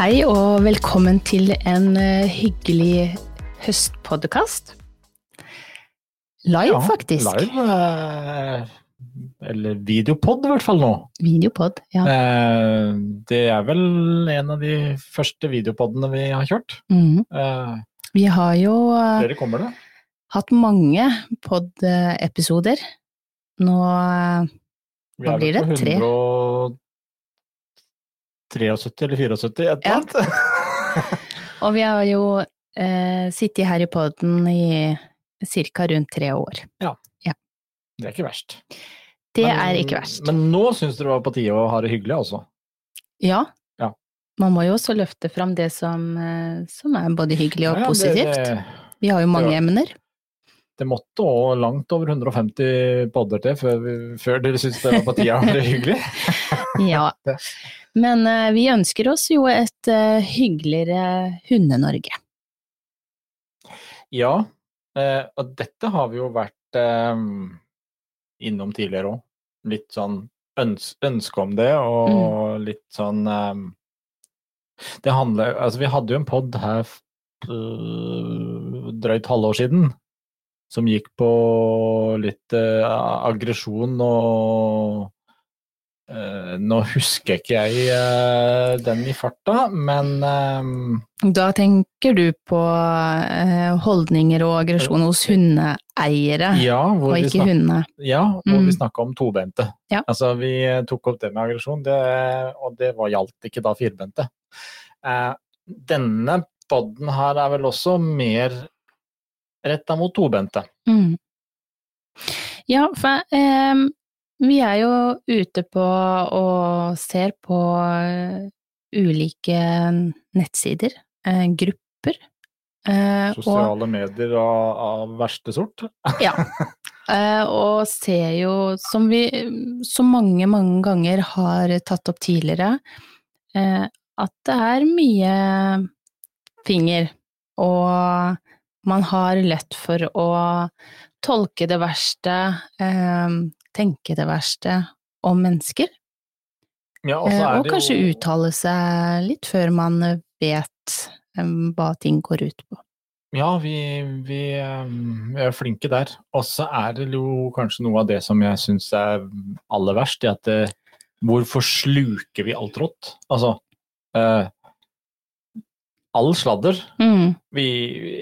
Hei og velkommen til en eh, hyggelig høstpodkast. Live, Ja, faktisk. Live, eh, eller videopod i hvert fall nå. Videopod. Ja. Eh, Det er vel en av de første videopodene vi har kjørt. Mhm. Eh, Vi har jo kommer det? hatt mange pod-episoder. Nå Hva blir det? Tre? 173 eller 74, et eller annet. Og vi har jo eh, sittet her i poden i ca. rundt tre år. Ja, Det er ikke verst. Det Men- er ikke verst. Men nå syns dere det var på tide å ha det hyggelig, altså. Ja. Ja. Man må jo også løfte fram det som, eh, som er både hyggelig og Ja, ja, positivt. Det, det, Vi har jo mange Ja. emner. Det måtte òg langt over 150 podder til før, før dere syntes det var på tida ha det hyggelig. Ja. Men uh, vi ønsker oss jo et uh, hyggeligere Hunde-Norge. Ja, uh, og dette har vi jo vært innom tidligere òg. Litt sånn øns ønske om det, og Mm. litt sånn Det handler Altså, vi hadde jo en pod her drøyt halvår siden som gikk på litt eh, aggresjon og eh, Nå husker ikke jeg eh, den i farta, men eh, Da tenker du på eh, holdninger og aggresjon hos hundeeiere, ja, og ikke hundene. Ja, hvor Mm. vi snakka om tobente. Ja. Altså, vi tok opp det med aggresjon, og det var, gjaldt ikke da firbente. Eh, denne podden her er vel også mer retta mot tobente. Mm. Ja, for eh, vi er jo ute på og ser på eh, ulike nettsider, eh, grupper. eh, og, Sosiale medier av, av verste sort. ja, eh, og ser jo, som vi så mange, mange ganger har tatt opp tidligere, eh, at det er mye finger, og man har lett for å tolke det verste, eh, tenke det verste om mennesker, Ja, og så eh, og det kanskje jo, uttale seg litt før man vet eh, hva ting går ut på. Ja, vi, vi, eh, vi er flinke der. Og så er det jo kanskje noe av det som jeg syns er aller verst, i at det, hvorfor sluker vi alt rått? Altså eh, All sladder Mm, vi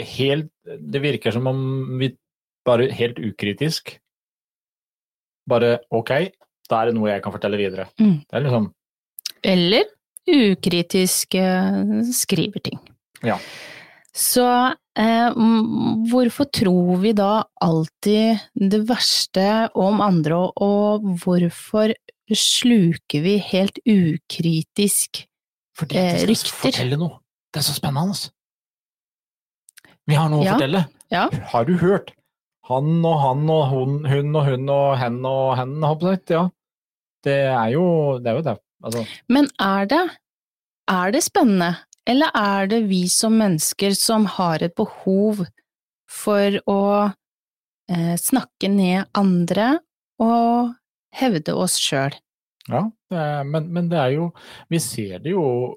helt Det virker som om vi bare helt ukritisk bare ok, da er det noe jeg kan fortelle videre. Mm. Det er liksom Eller ukritisk eh, skriver ting. Ja. Så eh, hvorfor tror vi da alltid det verste om andre, og, hvorfor sluker vi helt ukritisk rykter? Fordi Eh, de skal rykter. fortelle noe. Det er så spennende. Vi har noe Ja. å fortelle. Ja. Har du hørt? Han og han og hun, hun og hun og hen og hen, håper jeg. Ja. Det er jo det. Er jo det. Altså, Men er det, er det spennende, eller er det vi som mennesker som har et behov for å eh, snakke ned andre og hevde oss sjøl? ja, det er, men, men det er jo Vi ser det jo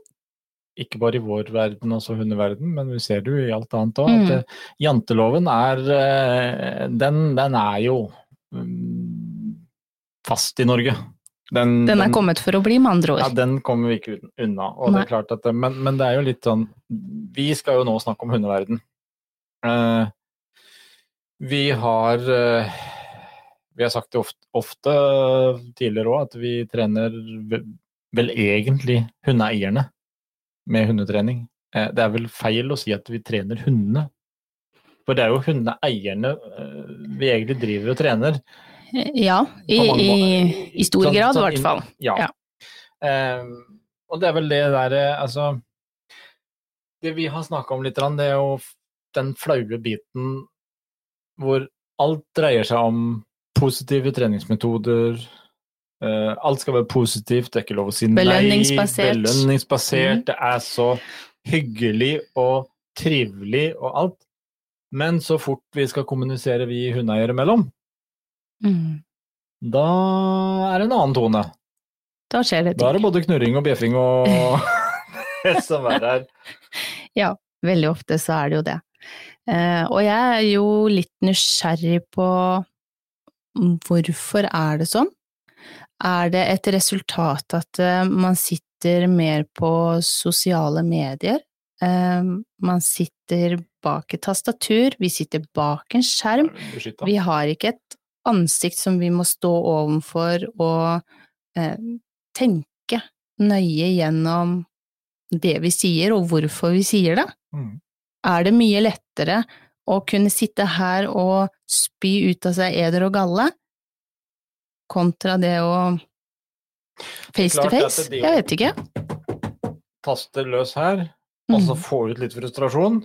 ikke bare i vår verden, altså hundeverden, men vi ser det jo i alt annet òg. Mm. At eh, janteloven er eh, den, den er jo mm, fast i Norge. Den, Den er kommet for å bli, med andre ord. Ja, den kommer vi ikke unna. Og det er klart at, det- men, men det er jo litt sånn Vi skal jo nå snakke om hundeverden. Eh, vi har eh, Vi har sagt det ofte, ofte tidligere òg, at vi trener vel egentlig hundeeierne med hundetrening. Eh, det er vel feil å si at vi trener hundene. For det er jo hundeeierne eh, vi egentlig driver og trener. Ja, i, i, i stor Sånn- grad i sånn hvert fall. Ja. Ja. Um, og det er vel det derre Altså Det vi har snakka om litt, det er jo den flaue biten hvor alt dreier seg om positive treningsmetoder. Eh, alt skal være positivt, det er ikke lov å si nei. Belønningsbasert. Belønningsbasert. Mhm. Det er så hyggelig og trivelig og alt. Men så fort vi skal kommunisere vi hundeeiere imellom, Mm. da er det en annen tone. Da skjer det Da er det både knurring og bjeffing og det som er her. Ja, veldig ofte så er det jo det. Uh, og jeg er jo litt nysgjerrig på hvorfor er det sånn? Er det et resultat at eh, man sitter mer på sosiale medier? Eh, man sitter bak et tastatur, vi sitter bak en skjerm. Vi har ikke et ansikt som vi må stå ovenfor og eh, tenke nøye gjennom det vi sier og hvorfor vi sier det. Mm. Er det mye lettere å kunne sitte her og spy ut av seg eder og galle, kontra det å face to face? Jeg vet ikke. Taster løs her, og så Mm. får du ut litt frustrasjon.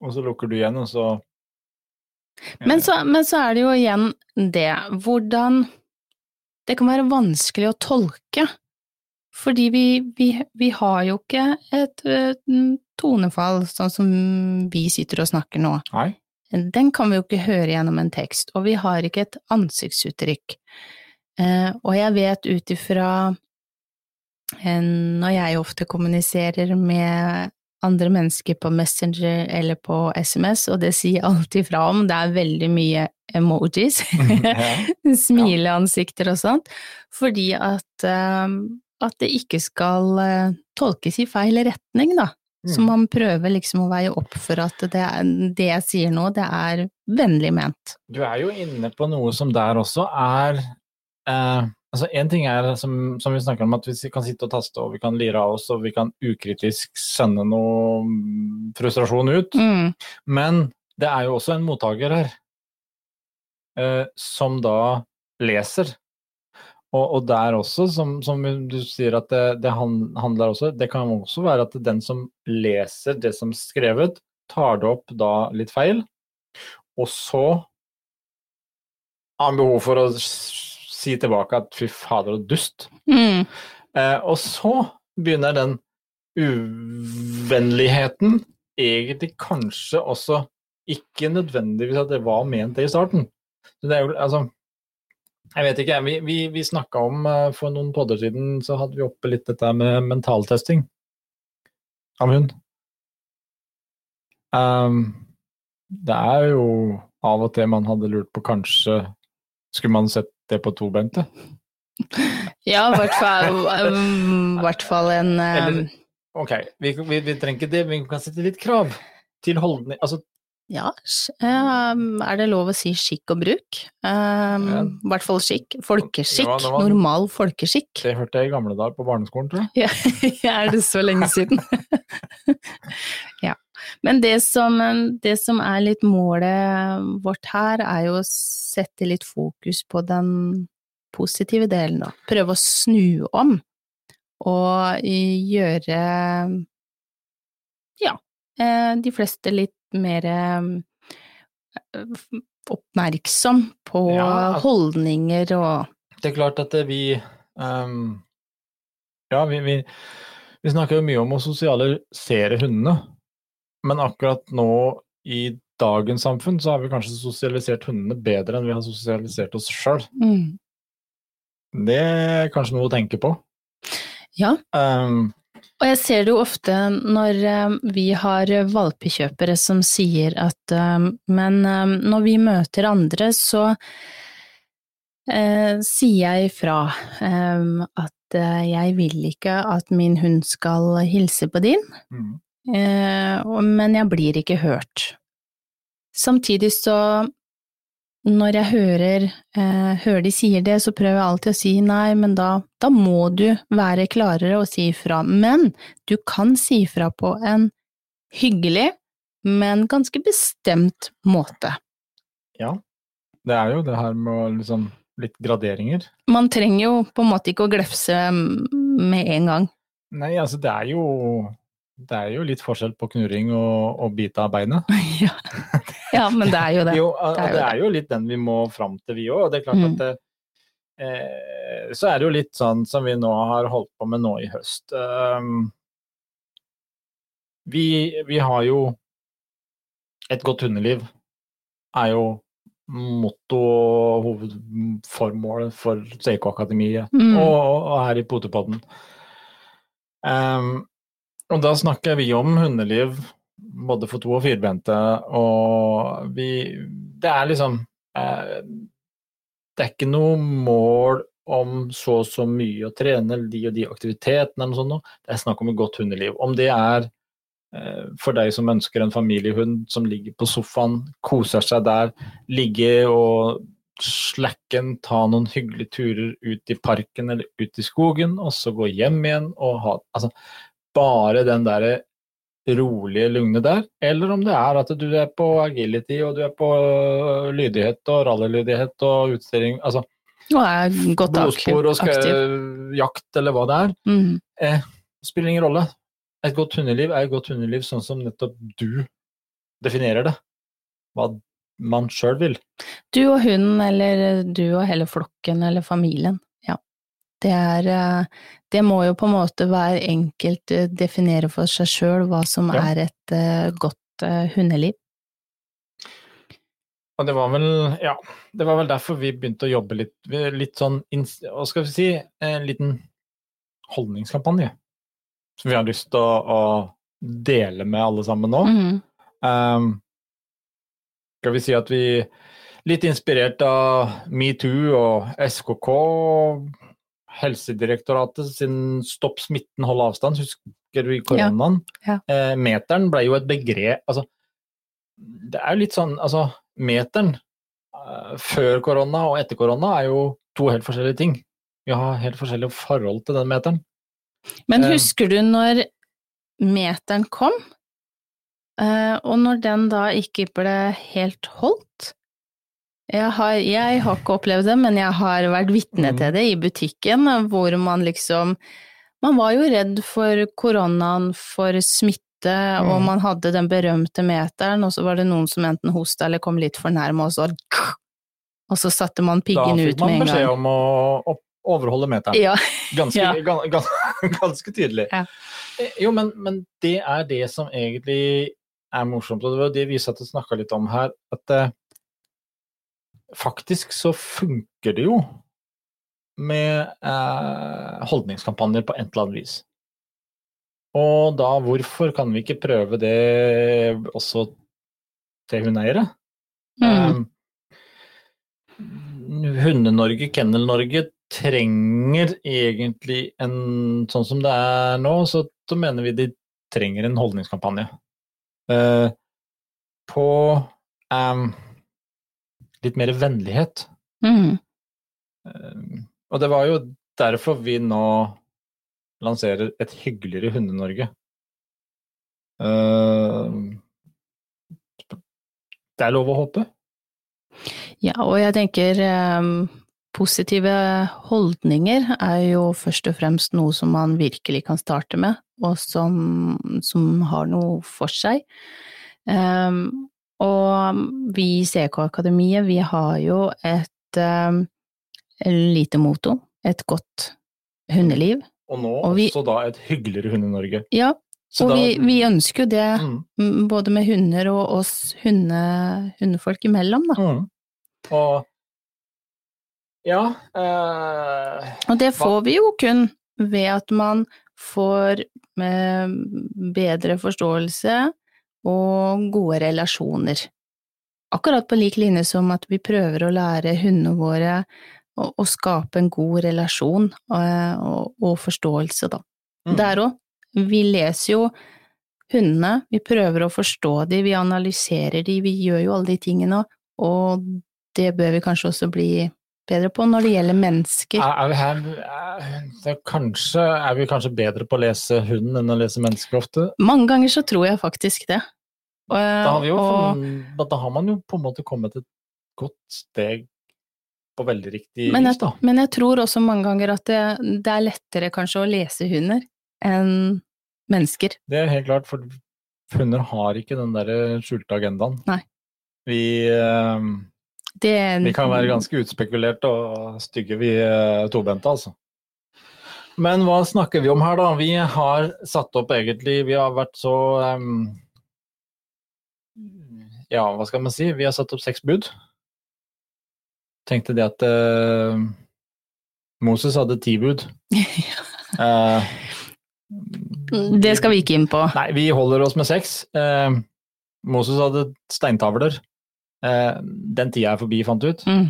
Og så lukker du igjen, og så Men så, men så er det jo igjen det, hvordan det kan være vanskelig å tolke, fordi vi, vi, vi har jo ikke et et tonefall sånn som vi sitter og snakker nå. Nei. Den kan vi jo ikke høre gjennom en tekst, og vi har ikke et ansiktsuttrykk. Eh, og jeg vet ut ifra eh, når jeg ofte kommuniserer med andre mennesker på Messenger eller på SMS, og det sier alltid fra om, det er veldig mye emojis, smileansikter og sånt, fordi at, eh, at det ikke skal tolkes i feil retning, da. Så Mm. man prøver liksom å veie opp for at det, det jeg sier nå, det er vennlig ment. Du er jo inne på noe som der også er eh, altså En ting er, som, som vi snakker om, at vi kan sitte og taste og vi kan lire av oss og vi kan ukritisk sende noe frustrasjon ut, Mm, men det er jo også en mottaker her eh, som da leser. Og, og der også, som, som du sier at det, det handler også Det kan også være at den som leser det som er skrevet, tar det opp da litt feil, og så har han behov for å si tilbake at fy fader, så dust. mm, Eh, og så begynner den uvennligheten egentlig kanskje også ikke nødvendigvis at det var ment det i starten. Så det er jo, altså, jeg vet ikke, vi, vi, vi snakka om eh, for noen podder siden, så hadde vi oppe litt dette med mentaltesting av hund. Um, det er jo av og til man hadde lurt på kanskje skulle man sett det på tobente? ja, i hvert fall, um, hvert fall en um, Eller- Ok, vi, vi, vi trenger ikke det, men vi kan sette litt krav til holdning. Altså, Ja, um, er det lov å si skikk og bruk? Um, Ja. I hvert fall skikk. Folkeskikk. Ja, var- Normal folkeskikk. det hørte jeg i gamle dager på barneskolen, tror jeg. Ja, er det så lenge siden? ja. Men det som, det som er litt målet vårt her, er jo å sette litt fokus på den positive delen, da. Prøve å snu om, og gjøre ja, de fleste litt mer eh, oppmerksom på Ja, holdninger og Det er klart at vi um, Ja, vi, vi, vi snakker jo mye om å sosialisere hundene, men akkurat nå i dagens samfunn så har vi kanskje sosialisert hundene bedre enn vi har sosialisert oss sjøl. mm. Det er kanskje noe å tenke på. Ja. Ehm, Og jeg ser det jo ofte når eh, vi har valpekjøpere som sier at eh, men eh, når vi møter andre, så eh, sier jeg fra eh, at jeg vil ikke at min hund skal hilse på din, mm, eh, men jeg blir ikke hørt. Samtidig så når jeg hører, eh, hører de sier det, så prøver jeg alltid å si nei, men da, da må du være klarere og si ifra. Men du kan si ifra på en hyggelig, men ganske bestemt måte. ja. Det er jo det her med liksom Litt graderinger. Man trenger jo på en måte ikke å glefse med en gang. Nei, altså det er jo det er jo litt forskjell på knurring og, og bite av beinet. ja. ja, men det er jo det. Jo, Det er jo det er jo litt den vi må fram til, vi òg. Og det er klart Mm. at det, eh, Så er det jo litt sånn som vi nå har holdt på med nå i høst. Um, vi, vi har jo Et godt hundeliv er jo motto og hovedformålet for Seiko-akademiet Mm. og, og her i Potepodden. Um, og da snakker vi om hundeliv både for to- og firbente, og vi Det er liksom eh, Det er ikke noe mål om så og så mye å trene de og de aktivitetene eller noe sånt. Det er snakk om et godt hundeliv. Om det er eh, for deg som ønsker en familiehund som ligger på sofaen, koser seg der, ligge og slacken, ta noen hyggelige turer ut i parken eller ut i skogen, og så gå hjem igjen og ha Altså, bare den derre rolige, lugne der, eller om det er at du er på agility og du er på øh, lydighet og rallylydighet og utstilling altså Og er godt blodspor og skal, aktiv. jakt eller hva det er. Mm. Eh, spiller ingen rolle. Et godt hundeliv er et godt hundeliv sånn som nettopp du definerer det. Hva man sjøl vil. Du og hunden, eller du og hele flokken eller familien. Det er eh, Det må jo på en måte hver enkelt eh, definere for seg sjøl hva som Ja. er et eh, godt hundeliv. Og det var vel ja, det var vel derfor vi begynte å jobbe litt, litt sånn Hva skal vi si? En liten holdningskampanje som vi har lyst til å, å dele med alle sammen nå. Mm. Um, skal vi si at vi Litt inspirert av metoo og SKK, Helsedirektoratet sin Stopp smitten, hold avstand, husker du i koronaen? Ja, Eh, meteren ble jo et begrep Altså, det er jo litt sånn Altså, meteren eh, før korona og etter korona er jo to helt forskjellige ting. Vi har helt forskjellige forhold til den meteren. Men Eh. husker du når meteren kom, eh, og når den da ikke ble helt holdt? Jeg har, jeg har ikke opplevd det, men jeg har vært vitne Mm. til det i butikken, hvor man liksom Man var jo redd for koronaen, for smitte, og Mm. man hadde den berømte meteren, og så var det noen som enten hosta eller kom litt for nærme, og så Og så satte man piggen ut med en gang. Da fikk man beskjed om å, overholde meteren. Ja. Ganske, Ja. Gans, gans, ganske tydelig. Ja. Eh, Jo, men, men det er det som egentlig er morsomt, og det var det vi satt og snakka litt om her, at eh, faktisk så funker det jo med eh, holdningskampanjer på et eller annet vis. Og da, hvorfor kan vi ikke prøve det også til hundeeiere? Mm. Um, Hunde-Norge, Kennel-Norge trenger egentlig en Sånn som det er nå, så, så mener vi de trenger en holdningskampanje. Uh, på um, litt mer vennlighet. Mm. Um, og det var jo derfor vi nå lanserer et hyggeligere Hunde-Norge. Um, det er lov å håpe. Ja, og jeg tenker eh, positive holdninger er jo først og fremst noe som man virkelig kan starte med, og som, som har noe for seg. Eh, og vi i CK Akademiet, vi har jo et eh, lite motto, et godt hundeliv. Og nå Og vi- også da et hyggeligere Hunde-Norge. Ja, Så og da- vi, vi ønsker jo det, mm, både med hunder og oss hunde, hundefolk imellom, da. mm. Og ja eh, Og det får vi jo kun ved at man får eh, bedre forståelse og gode relasjoner. Akkurat på lik linje som at vi prøver å lære hundene våre å, å skape en god relasjon og, og, og forståelse, da. mm. Der òg. Vi leser jo hundene, vi prøver å forstå dem, vi analyserer dem, vi gjør jo alle de tingene, og det bør vi kanskje også bli bedre på når det gjelder mennesker. Er, er vi her er, kanskje, er vi kanskje bedre på å lese hunden enn å lese mennesker ofte? Mange ganger så tror jeg faktisk det. Og, Da har, og, da- da har man jo på en måte kommet et godt steg på veldig riktig men, jeg, da. men jeg tror også mange ganger at det, det er lettere kanskje å lese hunder enn mennesker. Det er helt klart, for hunder har ikke den der skjulte agendaen. Nei. Vi, eh, Det, vi kan være ganske utspekulerte og stygge, vi eh, tobente, altså. Men hva snakker vi om her, da? Vi har satt opp egentlig Vi har vært så um, Ja, hva skal man si? Vi har satt opp seks bud. Tenkte det at uh, Moses hadde ti bud. uh, Det skal vi ikke inn på. Nei, vi holder oss med seks. Uh, Moses hadde steintavler. Eh, den tida er forbi, fant du ut. Mm.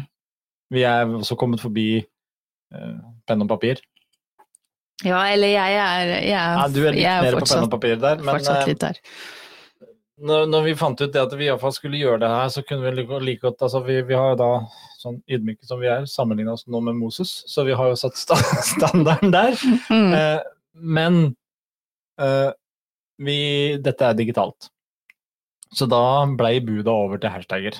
Vi er også kommet forbi eh, penn og papir. Ja, eller jeg er, jeg er, Ja, du er litt mer på penn og papir der, men eh, litt der. når, når vi fant ut det at vi iallfall skulle gjøre det her, så kunne vi like, like godt altså vi, vi har da, sånn ydmyke som vi er, sammenligna oss nå med Moses, så vi har jo satt sta standarden der. Mm. Eh, men eh, vi, dette er digitalt. Så da blei buda over til hashtagger.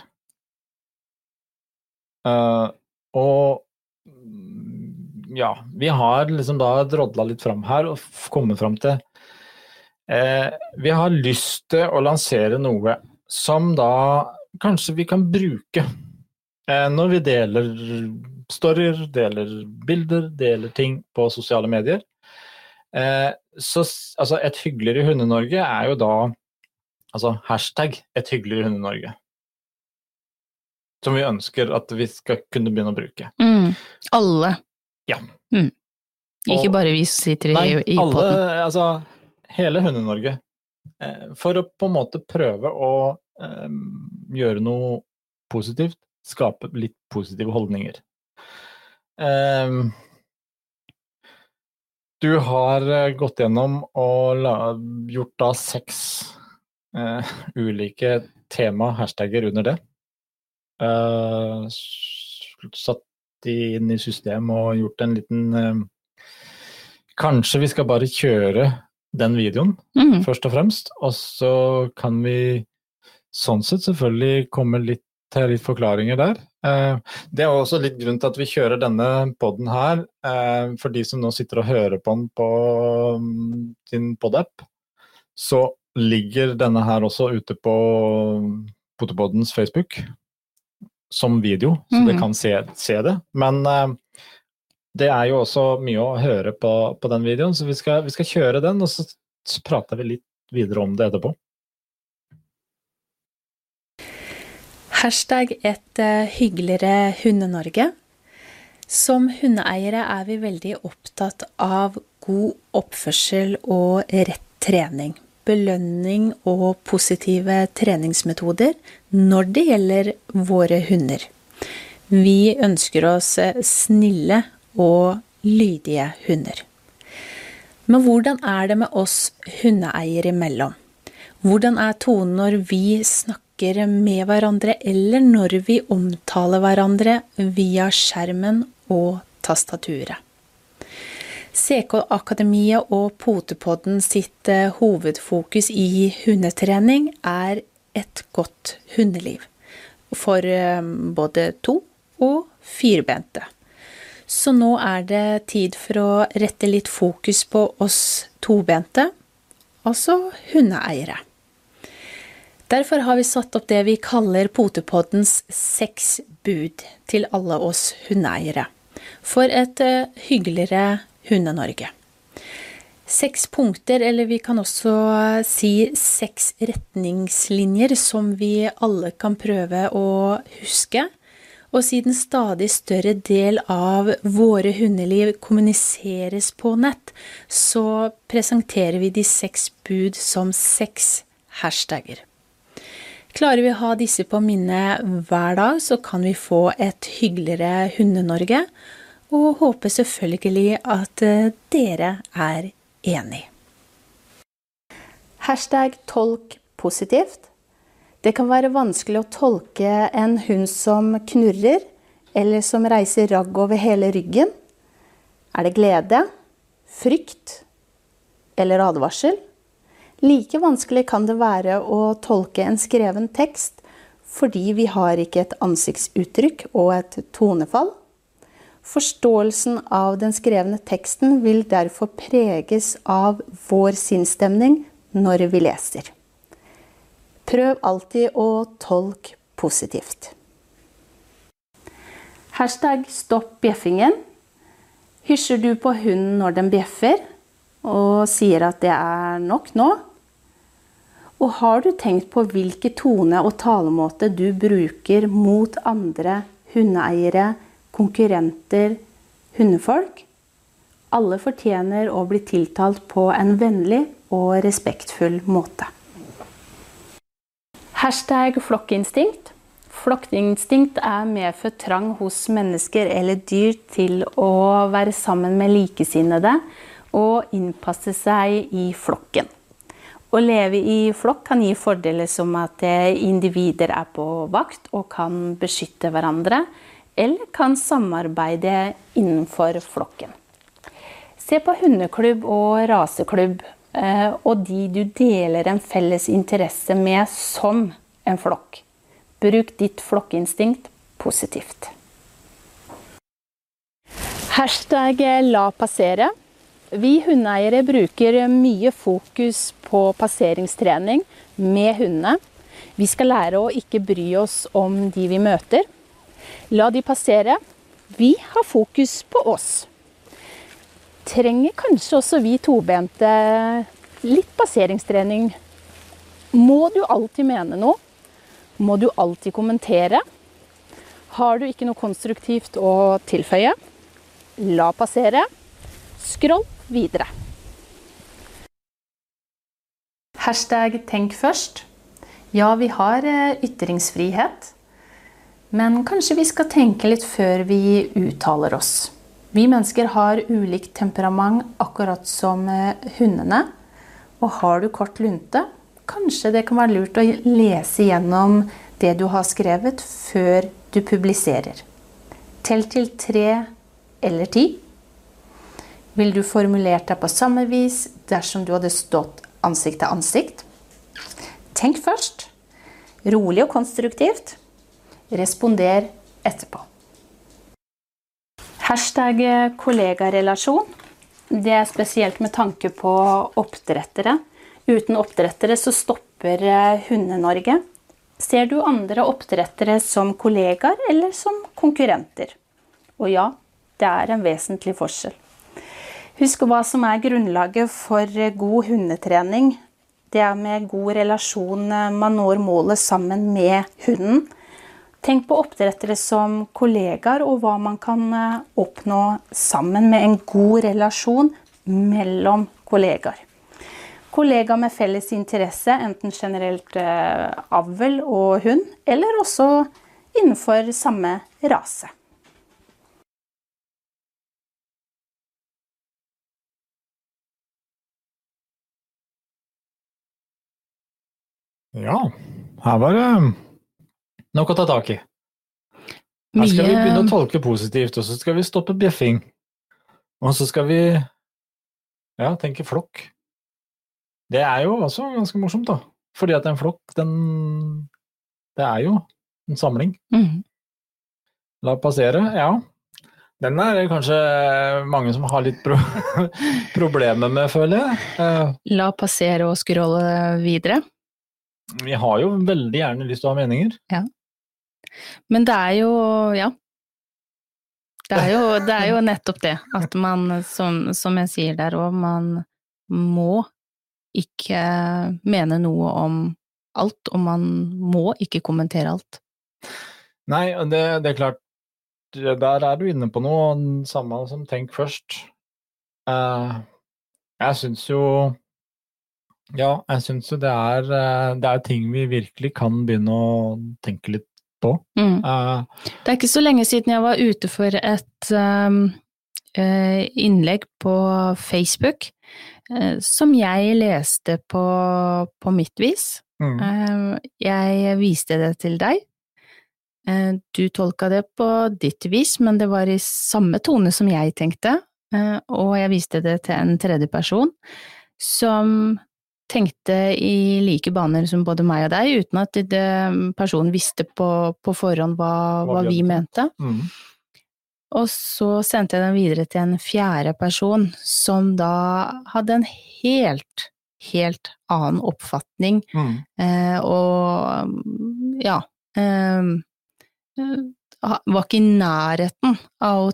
Uh, og mm, ja, vi har liksom da drodla litt fram her og kommet fram til uh, Vi har lyst til å lansere noe som da kanskje vi kan bruke uh, når vi deler storyer, deler bilder, deler ting på sosiale medier. Så altså, et hyggeligere Hunde-Norge er jo da altså hashtag et hyggeligere Hunde-Norge. Som vi ønsker at vi skal kunne begynne å bruke. Mm. Alle. Ja. Mm. Ikke Og- bare vi som sitter i, Nei, i alle, podden. altså hele Hunde-Norge. Eh, for å på en måte prøve å um, gjøre noe positivt. Skape litt positive holdninger. Um, du har eh, gått gjennom og la, gjort da seks eh, ulike tema, hashtagger, under det. Uh, satt de inn i system og gjort en liten eh, Kanskje vi skal bare kjøre den videoen, Mm. først og fremst. Og så kan vi sånn sett selvfølgelig komme litt til litt forklaringer der. Det er også litt grunn til at vi kjører denne poden her, for de som nå sitter og hører på den på mm, sin podapp, Så ligger denne her også ute på Potepodens Facebook som video, så dere Mhm. kan se, se det. Men uh, det er jo også mye å høre på, på den videoen, så vi skal, vi skal kjøre den, og så prater vi litt videre om det etterpå. Hashtag et eh, hyggeligere Hunde-Norge. Som hundeeiere er vi veldig opptatt av god oppførsel og rett trening. Belønning og positive treningsmetoder når det gjelder våre hunder. Vi ønsker oss snille og lydige hunder. Men hvordan er det med oss hundeeiere imellom? Hvordan er tonen når vi snakker med hverandre, eller når vi omtaler hverandre via skjermen og tastaturet? CK Akademiet og Potepodden sitt eh, hovedfokus i hundetrening er et godt hundeliv. For eh, både to- og firbente. Så nå er det tid for å rette litt fokus på oss tobente, altså hundeeiere. Derfor har vi satt opp det vi kaller Potepoddens seks bud til alle oss hundeeiere. For et eh, hyggeligere Hunde-Norge. Seks punkter, eller vi kan også eh, si seks retningslinjer som vi alle kan prøve å huske. Og siden stadig større del av våre hundeliv kommuniseres på nett, så presenterer vi de seks bud som seks hashtagger. Klarer vi å ha disse på minnet hver dag, så kan vi få et hyggeligere Hunde-Norge, og håper selvfølgelig at eh, dere er enig. Hashtag tolk positivt. Det kan være vanskelig å tolke en hund som knurrer, eller som reiser ragg over hele ryggen. Er det glede, frykt eller advarsel? Like vanskelig kan det være å tolke en skreven tekst fordi vi har ikke et ansiktsuttrykk og et tonefall. Forståelsen av den skrevne teksten vil derfor preges av vår sinnsstemning når vi leser. Prøv alltid å tolke positivt. Hashtag stopp bjeffingen. Hysjer du på hunden når den bjeffer, og sier at det er nok nå? Og har du tenkt på hvilke tone og talemåte du bruker mot andre hundeeiere, konkurrenter, hundefolk? Alle fortjener å bli tiltalt på en vennlig og respektfull måte. Hashtag flokkinstinkt. Flokkinstinkt er medfødt trang hos mennesker eller dyr til å være sammen med likesinnede og innpasse seg i flokken. Å leve i flokk kan gi fordeler som at individer er på vakt og kan beskytte hverandre, eller kan samarbeide innenfor flokken. Se på hundeklubb og raseklubb eh, og de du deler en felles interesse med som en flokk. Bruk ditt flokkinstinkt positivt. Hashtag la passere. Vi hundeeiere bruker mye fokus på passeringstrening med hundene. Vi skal lære å ikke bry oss om de vi møter. La de passere. Vi har fokus på oss trenger kanskje også vi tobente litt passeringstrening. Må du alltid mene noe? Må du alltid kommentere? Har du ikke noe konstruktivt å tilføye? La passere. Skroll videre. Hashtag tenk først. Ja, vi har eh, ytringsfrihet. Men kanskje vi skal tenke litt før vi uttaler oss. Vi mennesker har ulikt temperament, akkurat som eh, hundene. Og har du kort lunte, kanskje det kan være lurt å lese gjennom det du har skrevet, før du publiserer. Tell til tre eller ti. Vil du formulert deg på samme vis dersom du hadde stått ansikt til ansikt? Tenk først. Rolig og konstruktivt. Responder etterpå. Hashtag kollegarelasjon. Det er spesielt med tanke på oppdrettere. Uten oppdrettere så stopper eh, Hunde-Norge. Ser du andre oppdrettere som kollegaer eller som konkurrenter? Og ja, det er en vesentlig forskjell. Husk hva som er grunnlaget for god hundetrening. Det er med god relasjon eh, man når målet sammen med hunden. Tenk på oppdrettere som kollegaer, og hva man kan eh, oppnå sammen med en god relasjon mellom kollegaer. Kollegaer med felles interesse, enten generelt eh, avl og hund, eller også innenfor samme rase. Ja, her var det nok å ta tak i. Her skal vi begynne å tolke positivt, og så skal vi stoppe bjeffing. Og så skal vi ja, tenke flokk. Det er jo også ganske morsomt, da. Fordi at en flokk, den Det er jo en samling. Mm. La passere, ja. Den er kanskje mange som har litt pro problemer med, føler jeg. Eh, La passere og skrolle videre. Vi har jo veldig gjerne lyst til å ha meninger. Ja. Men det er jo, ja. Det er jo, det er jo nettopp det, at man, som, som jeg sier der òg, man må ikke mene noe om alt, og man må ikke kommentere alt. Nei, det, det er klart, der er du inne på noe, samme som tenk først. Uh, jeg syns jo Ja, jeg syns jo det er, eh, det er ting vi virkelig kan begynne å tenke litt på. Mm. Uh, det er ikke så lenge siden jeg var ute for et um, innlegg på Facebook uh, som jeg leste på, på mitt vis. mm. jeg viste det til deg. du tolka det på ditt vis, men det var i samme tone som jeg tenkte, og jeg viste det til en tredje person som tenkte i like baner som både meg og deg, uten at det, personen visste på, på forhånd hva, hva, vi mente. Mm. Og så sendte jeg den videre til en fjerde person, som da hadde en helt, helt annen oppfatning, Mm. eh, og ja eh, Var ikke i nærheten av å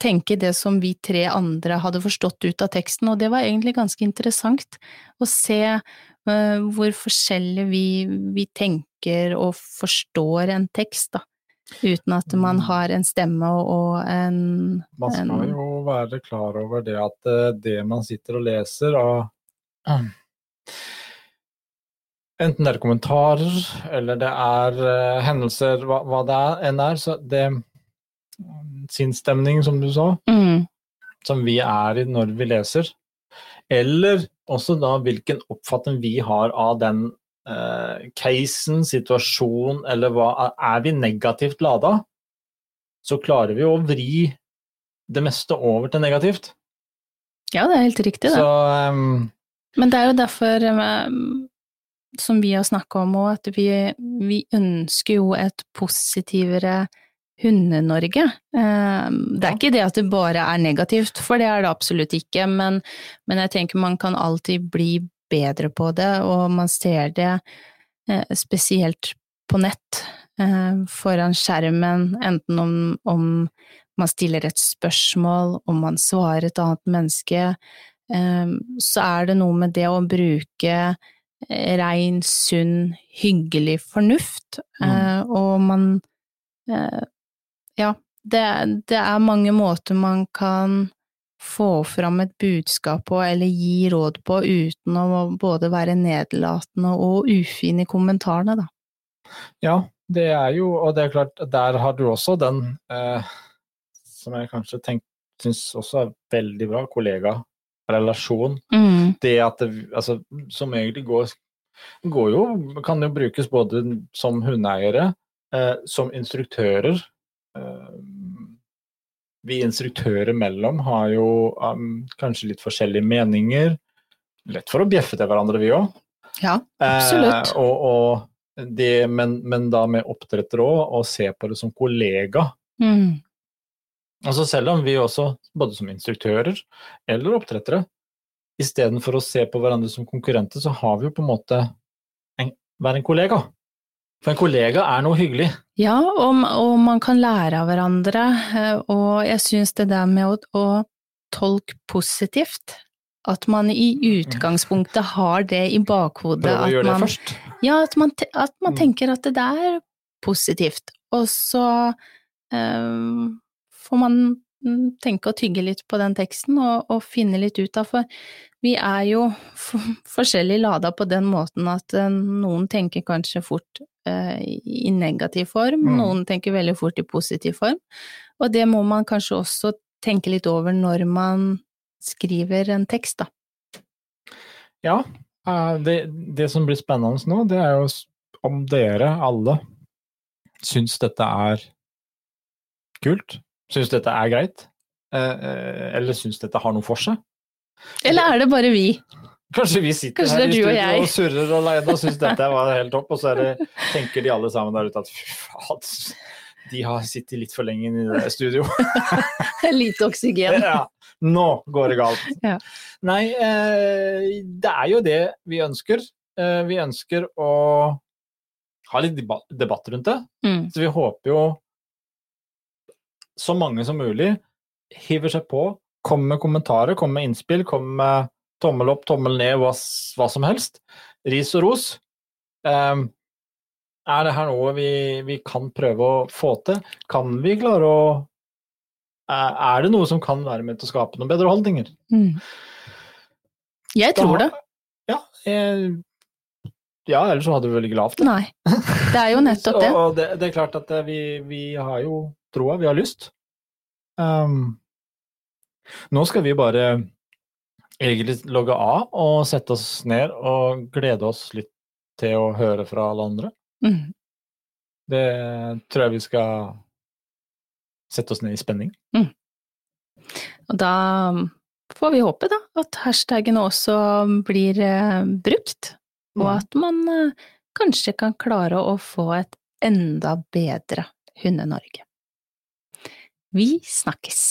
tenke det som vi tre andre hadde forstått ut av teksten, og det var egentlig ganske interessant å se uh, hvor forskjellig vi, vi, tenker og forstår en tekst, da. Uten at man har en stemme og en Man skal jo være klar over det at eh, det man sitter og leser av Enten det er kommentarer, eller det er eh, hendelser, hva, hva det enn er, så det Sinnsstemning, som du sa, mm, som vi er i når vi leser. Eller også da hvilken oppfatning vi har av den eh, casen, situasjonen, eller hva Er vi negativt lada, så klarer vi å vri det meste over til negativt. Ja, det er helt riktig, det. Så um, Men det er jo derfor, eh, som vi har snakka om òg, at vi, vi ønsker jo et positivere Hunde-Norge. Eh, Det er ikke det at det bare er negativt, for det er det absolutt ikke, men, men jeg tenker man kan alltid bli bedre på det, og man ser det eh, spesielt på nett, eh, foran skjermen, enten om, om man stiller et spørsmål, om man svarer et annet menneske, eh, så er det noe med det å bruke eh, rein, sunn, hyggelig fornuft, mm. og man Ja, det, det er mange måter man kan få fram et budskap på eller gi råd på uten å både være nedlatende og ufin i kommentarene, da. ja, det er jo Og det er klart, der har du også den eh, som jeg kanskje syns også er veldig bra, kollegarelasjon. Mm. det at det, altså, som egentlig går, går jo, kan jo brukes både som hundeeiere, eh, som instruktører. Eh, vi instruktører mellom har jo um, kanskje litt forskjellige meninger. Lett for å bjeffe til hverandre, vi òg. Ja, absolutt. Eh, og, og det, men, men da med oppdretter òg, og se på det som kollega. Mm. Altså selv om vi også, både som instruktører eller oppdrettere, istedenfor å se på hverandre som konkurrenter, så har vi jo på en måte en, hver en kollega. For en kollega er noe hyggelig. Ja, og, og man kan lære av hverandre, eh, og jeg syns det der med å, å tolke positivt, at man i utgangspunktet har det i bakhodet Prøv å gjøre det først. Ja, at man, at man Mm. tenker at det der er positivt, og så um, får man mm, tenke og tygge litt på den teksten og, og finne litt ut av, for vi er jo forskjellig lada på den måten at eh, noen tenker kanskje fort i negativ form, Mm. noen tenker veldig fort i positiv form, og det må man kanskje også tenke litt over når man skriver en tekst, da. Ja, eh, det, det som blir spennende nå, det er jo om dere alle syns dette er kult, syns dette er greit, eh, eh, eller syns dette har noe for seg. Eller er det bare vi? Kanskje vi sitter Kanskje her er i studio og og surrer alene og syns dette var helt topp, og så det, tenker de alle sammen der ute at fy faen, de har sittet litt for lenge i det studio. Lite oksygen. ja, nå går det galt. Ja. Nei, eh, det er jo det vi ønsker. Eh, vi ønsker å ha litt debatt rundt det. Mm. Så vi håper jo så mange som mulig hiver seg på, kommer med kommentarer, kommer med innspill, kommer med tommel opp, tommel ned, hva, hva som helst. Ris og ros. Um, er det her noe vi, vi kan prøve å få til? Kan vi klare å er er det noe som kan være med til å skape noen bedre holdninger? Mm. Jeg Da- tror det. Ja, jeg, ja ellers så hadde vi vel ikke lavt. Nei. Det er jo nettopp det. Og, det, det er klart at vi, vi har jo troa, vi har lyst. Um, nå skal vi bare egentlig logge av og sette oss ned og glede oss litt til å høre fra alle andre. Mm. Det tror jeg vi skal sette oss ned i spenning. Og da får vi håpe da at hashtagene også blir eh, brukt, og Mm. at man eh, kanskje kan klare å få et enda bedre Hunde-Norge. Vi snakkes!